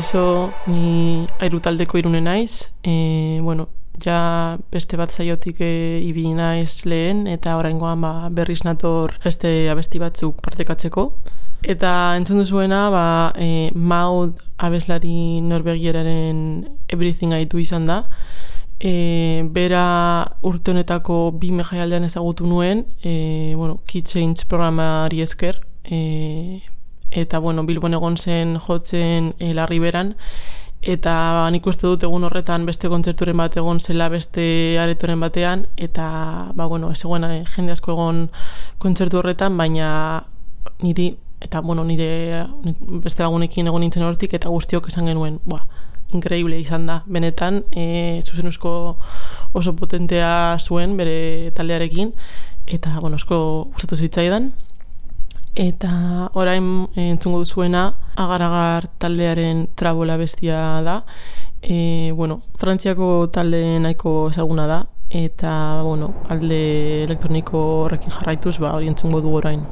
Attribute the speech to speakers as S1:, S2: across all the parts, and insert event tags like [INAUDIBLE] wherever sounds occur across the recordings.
S1: Kaixo, ni airu taldeko irune naiz. E, bueno, ja beste bat zaiotik e, ibi naiz lehen, eta oraingoan ba, berriz nator beste abesti batzuk partekatzeko. Eta entzun duzuena, ba, e, Maud abeslari norbegieraren everything aitu izan da. E, bera urte honetako bi mejaialdean ezagutu nuen, e, bueno, Key Change programari esker, e, eta bueno, Bilbon egon zen jotzen e, larri beran, eta ba, nik uste dut egun horretan beste kontzerturen bat egon zela beste aretoren batean, eta ba, bueno, ez egon eh, jende asko egon kontzertu horretan, baina niri, eta bueno, nire beste lagunekin egon nintzen hortik, eta guztiok esan genuen, ba, increíble izan da, benetan, e, zuzen oso potentea zuen bere taldearekin, eta, bueno, asko gustatu zitzaidan, Eta orain entzungo duzuena agar-agar taldearen trabola bestia da. E, bueno, frantziako talde nahiko ezaguna da. Eta, bueno, alde elektroniko horrekin jarraituz, ba, hori entzungo du orain.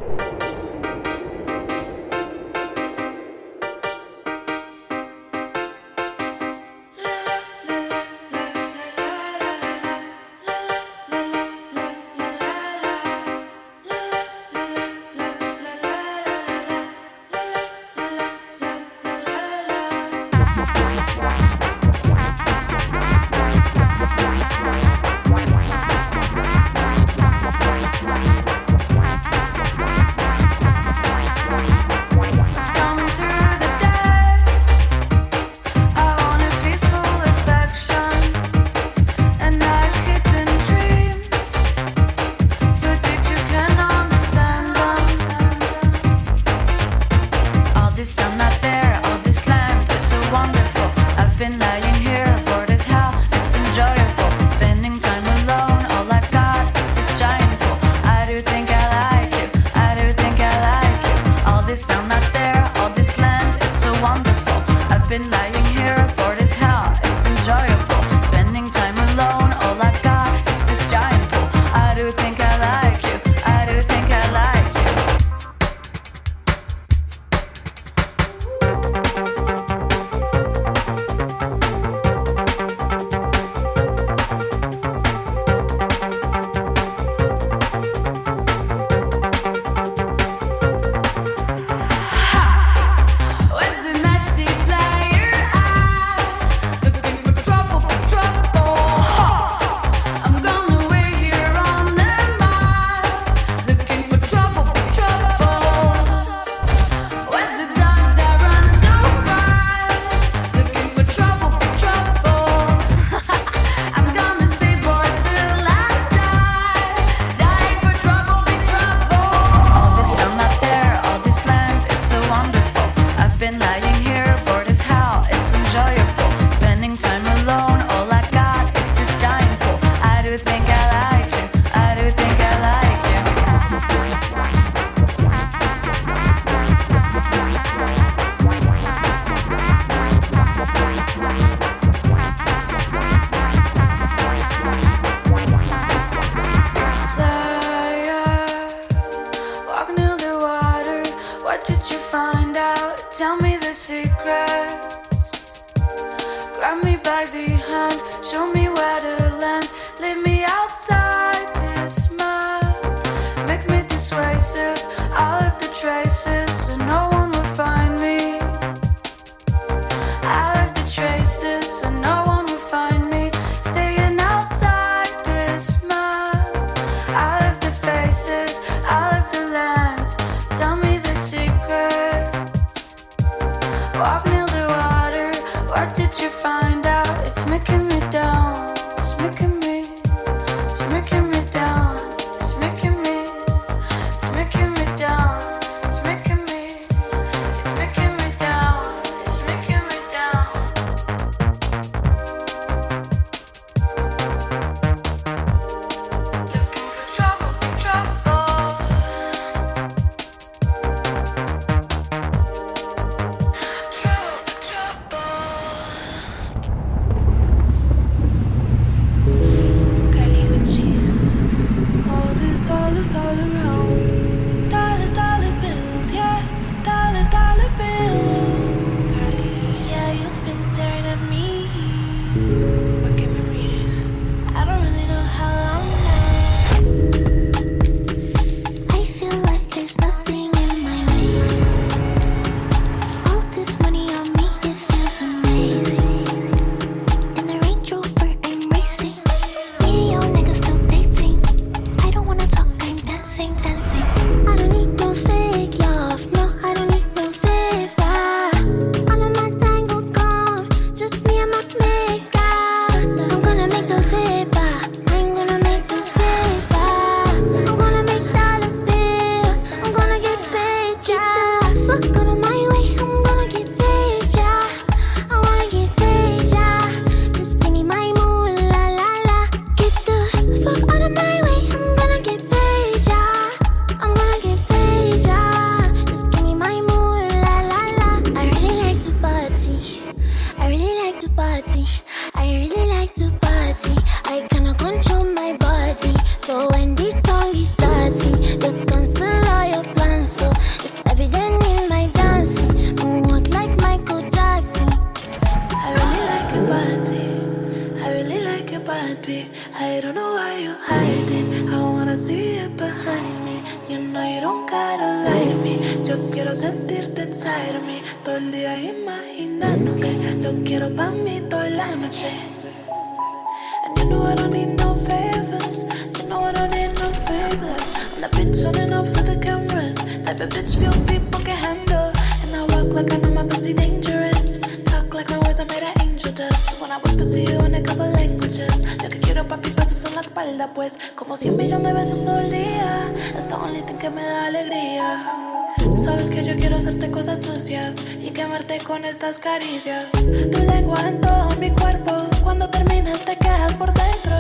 S2: día imaginándote. Lo quiero para mí toda la noche. And you know I don't need no favors. You know I don't need no favors. I'm the bitch on and off for the cameras. Type of bitch few people can handle. And I walk like I know my pussy dangerous. Talk like my words are made of angel dust. When I whisper to you in a couple languages. Lo que quiero papi mis besos en la espalda, pues. Como cien millones de besos todo el día. That's the only thing que me da alegría. Sabes que yo quiero hacerte cosas sucias y quemarte con estas caricias. Tu lengua en todo mi cuerpo, cuando termines te quedas por dentro.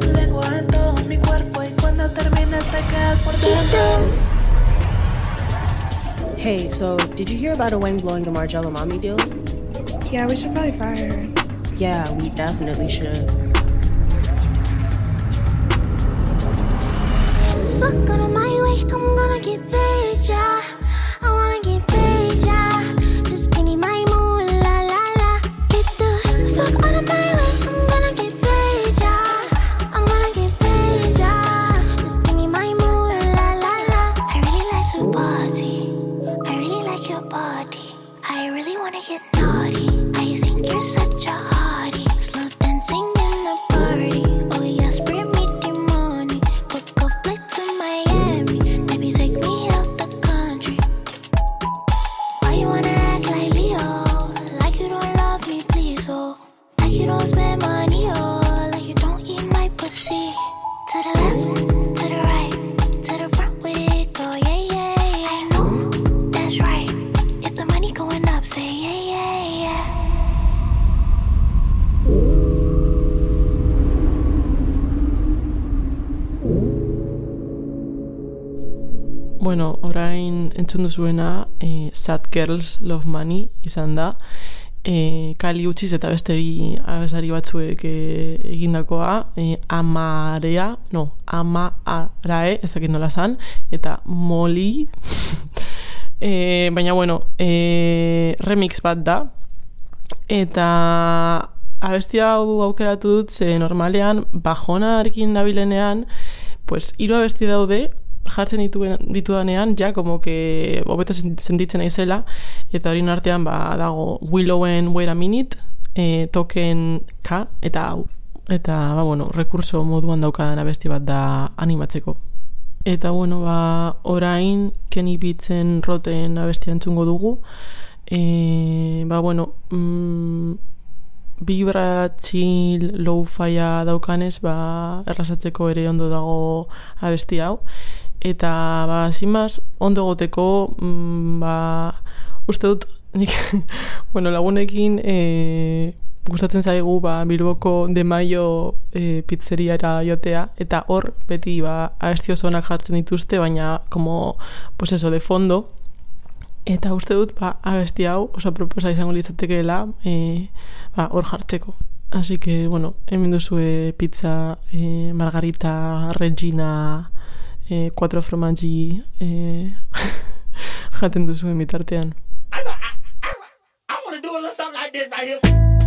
S2: Tu lengua en todo mi cuerpo y cuando termines te quedas por dentro.
S3: Hey, so did you hear about Wang blowing the Margello Mommy deal?
S4: Yeah, we should probably fire her.
S3: Yeah, we definitely should.
S5: Fuck out of my way, I'm gonna get paid, yeah.
S1: Entzun duzuena e, Sad Girls Love Money izan da. E, Kali utziz eta beste bi abesari batzuek e, egindakoa e, Amarea, no, Amarae, ez dakit nola zan Eta Molly. [LAUGHS] E, Baina bueno, e, remix bat da. Eta abesti hau aukeratu dut ze normalean bajonarekin nabilenean pues hiru abesti daude jartzen dituen ditudanean ja como que hobeto sentitzen naizela eta horien artean ba dago Willowen Wait a Minute e, token K eta hau. Eta ba bueno rekurso moduan daukadan abesti bat da animatzeko. Eta bueno ba orain Kenny Beatsen roten abestia entzungo dugu. E, ba bueno mm, vibra chill low-fia daukanez ba, errasatzeko ere ondo dago abesti hau eta ba, zimaz, ondo goteko mm, ba, uste dut nik, [LAUGHS] bueno, lagunekin e, gustatzen zaigu ba, Bilboko de Maio e, pizzeriara jotea eta hor beti ba, abesti oso onak jartzen dituzte baina como, pues eso, de fondo Eta uste dut, ba, abesti hau, oso proposa izango litzatekeela, e, ba, hor jartzeko. Así que, bueno, hemen duzue pizza e, margarita, regina, e, cuatro formaggi e, [LAUGHS] jaten duzue mitartean. I wanna do a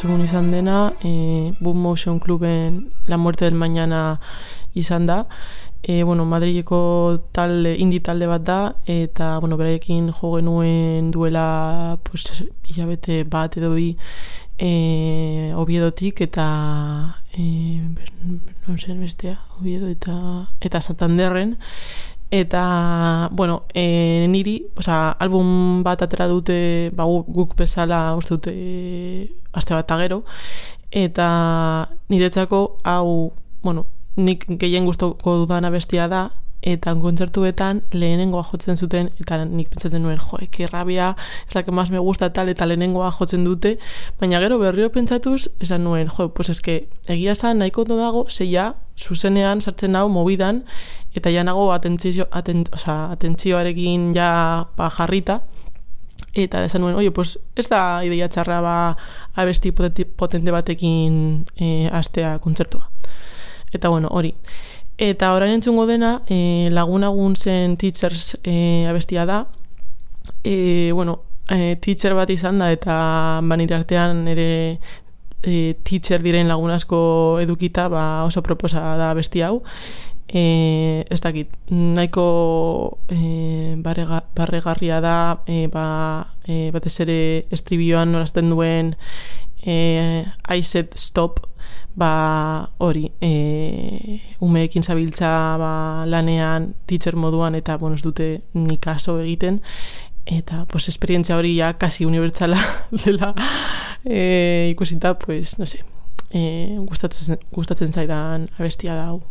S1: entzun izan dena, e, Boom Motion Cluben La Muerte del Mañana izan da. E, bueno, Madrileko talde, indie talde bat da, eta bueno, beraiekin jo genuen duela pues, hilabete bat edo bi e, Obiedotik eta e, non zen bestea, Obiedo eta, eta Santanderren. Eta, bueno, e, niri, oza, album bat atera dute, ba, gu- guk bezala uste dute e, aste bat eta gero, eta niretzako hau, bueno, nik gehien gustoko dudana bestia da, eta kontzertuetan lehenengoa jotzen zuten, eta nik pentsatzen nuen, jo, eke rabia, ez la que más me gusta tal, eta lehenengoa jotzen dute, baina gero berriro pentsatuz, esan nuen, jo, pues eske, egia zan, nahiko ondo dago, zeia, zuzenean sartzen hau mobidan, eta ja nago atentzio, aten, oza, atentzioarekin ja ba, jarrita, eta esan nuen, oie, pues, ez da ideia txarra ba, abesti potente, potente batekin e, astea kontzertua. Eta bueno, hori. Eta orain entzungo dena, e, lagunagun zen teachers e, abestia da. E, bueno, e, teacher bat izan da, eta banire artean ere e, teacher diren lagun asko edukita, ba oso proposa da abesti hau. E, ez dakit, nahiko e, barrega, barregarria da, e, ba, e, batez ere estribioan norazten duen e, I said stop, ba hori e, umeekin zabiltza ba, lanean teacher moduan eta bueno, ez dute ni kaso egiten. Eta pues esperientzia hori ja kasi unibertsala [LAUGHS] dela e, ikusita pues no sé e, gustatzen, gustatzen zaidan abestia da hau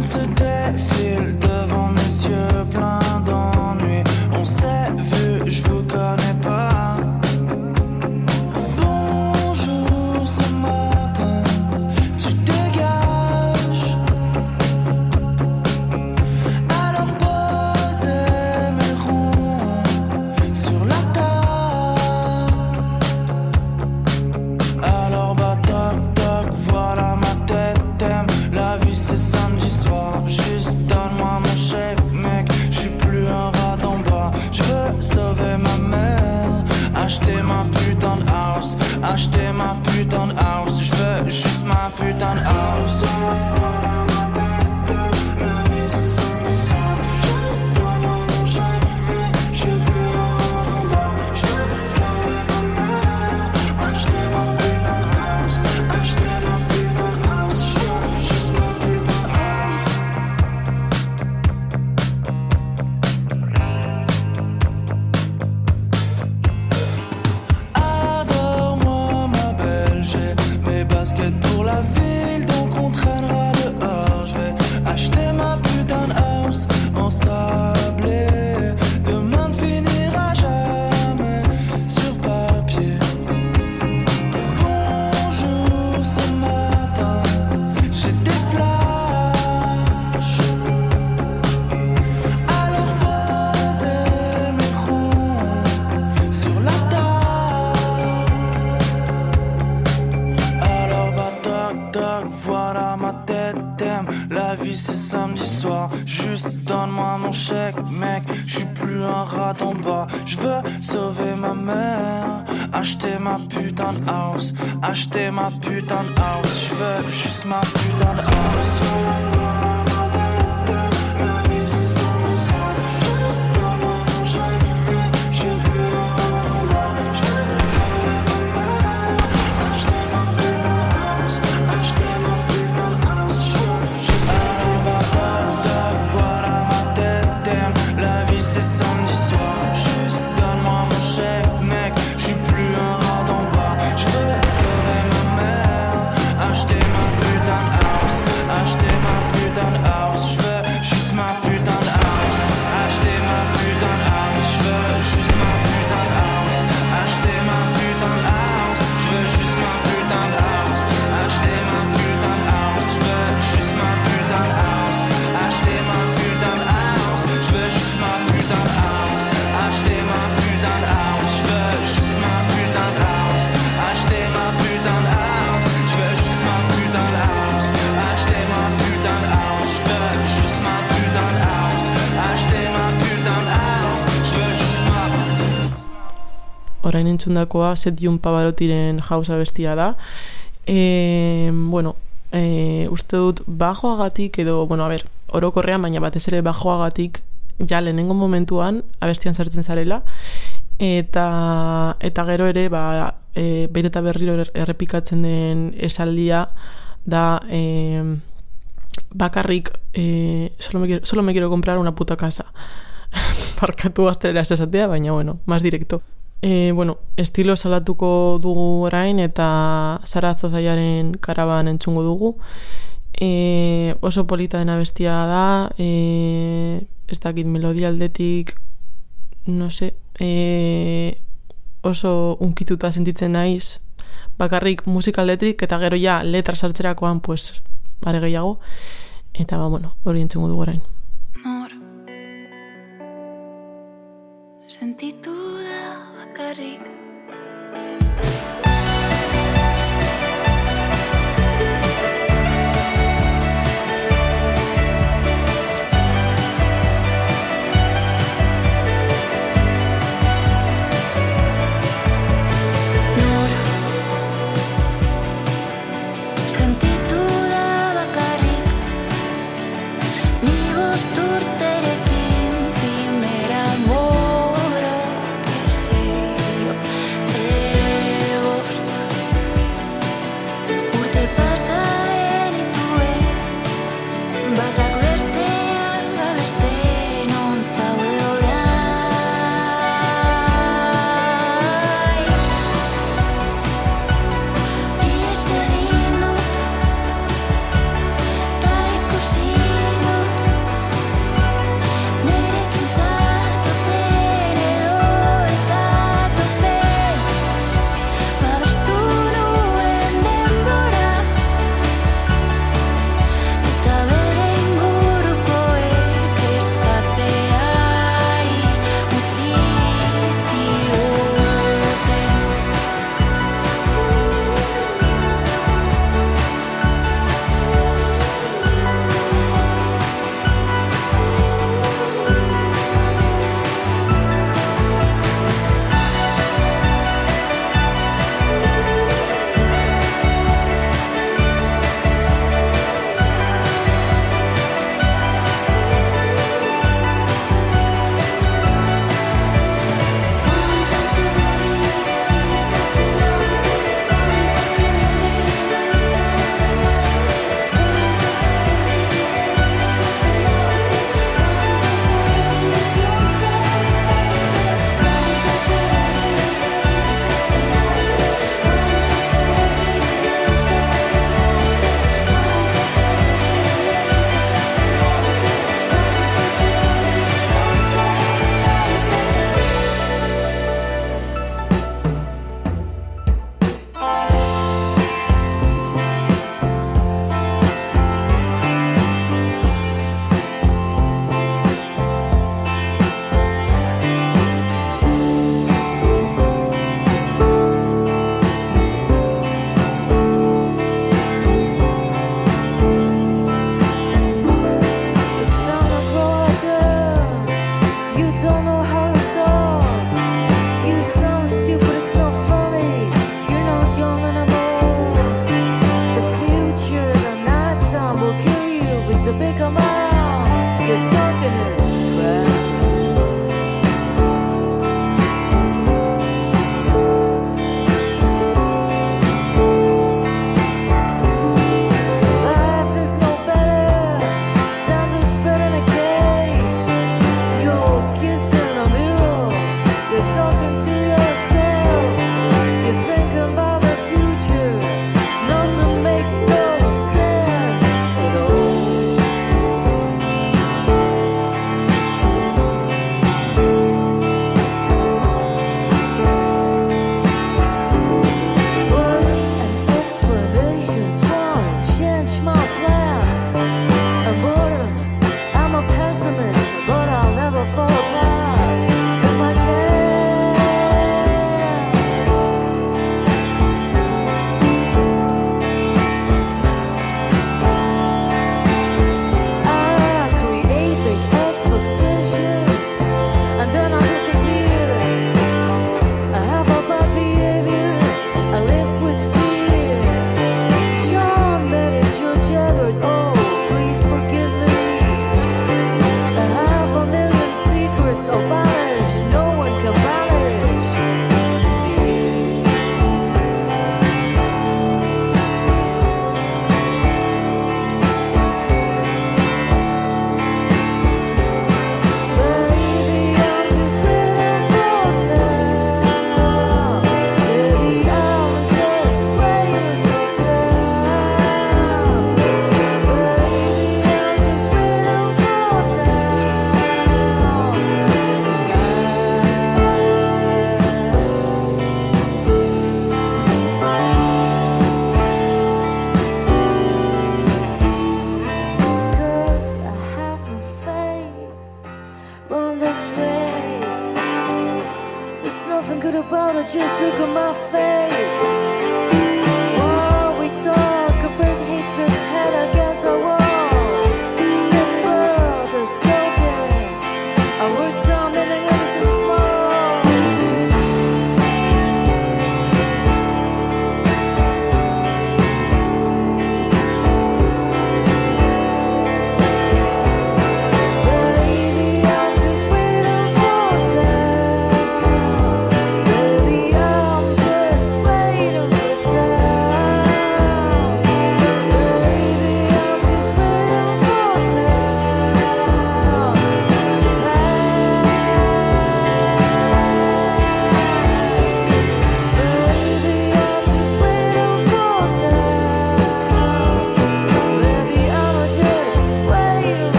S6: Amsterdam putain de house. Acheter ma putain de house. Je veux juste ma putain de house.
S1: Orain entzundakoa Setiun Pavarotiren jauza bestia da. E, bueno, e, uste dut bajoagatik edo, bueno, a ber, orokorrean, baina batez ere bajoagatik ja lehenengo momentuan abestian sartzen zarela eta eta gero ere ba, e, behin eta berriro er- errepikatzen den esaldia da e, bakarrik e, solo, me quiero, solo me quiero comprar una puta casa [LAUGHS] parkatu gaztelera ez esatea, baina bueno, más directo. E, bueno, estilo salatuko dugu orain eta Sara Zozaiaren karaban entzungo dugu. E, oso polita dena bestia da, e, ez dakit melodia aldetik, no se, e, oso unkituta sentitzen naiz, bakarrik musikaldetik eta gero ja letra sartzerakoan pues are gehiago eta ba bueno, hori entzungo dugu orain.
S7: Nor Sentitu
S8: become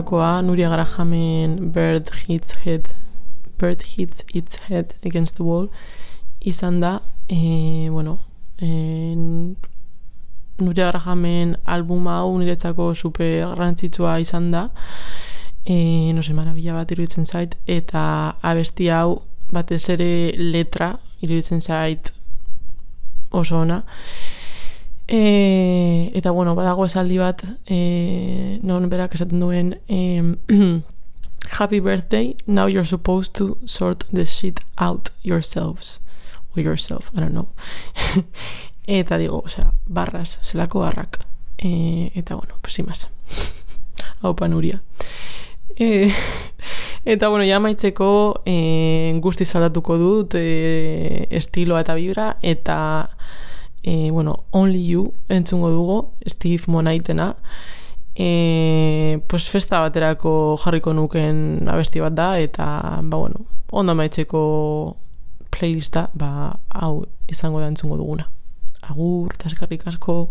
S1: entzundakoa Nuria Garajamen Bird Hits Head Bird Hits Its Head Against the Wall izan da e, bueno e, Nuria Garajamen albuma hau niretzako super garrantzitsua izan da. E, no se, marabila bat iruditzen zait eta abesti hau batez ere letra iruditzen zait oso ona E, eta bueno, badago esaldi bat e, non berak esaten duen e, [CLEARS THROAT] Happy birthday, now you're supposed to sort the shit out yourselves. Or yourself, I don't know. [LAUGHS] Eta digo, osea, barras, zelako barrak. E, eta bueno, pues más. [LAUGHS] Hau panuria. E, [LAUGHS] eta bueno, ja maitzeko e, guzti zaldatuko dut e, estiloa eta vibra eta e, bueno, Only You entzungo dugu, Steve Monaitena. E, pues festa baterako jarriko nuken abesti bat da, eta, ba, bueno, ondo maitzeko playlista, ba, hau izango da entzungo duguna. Agur, eta asko.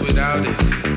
S9: without it.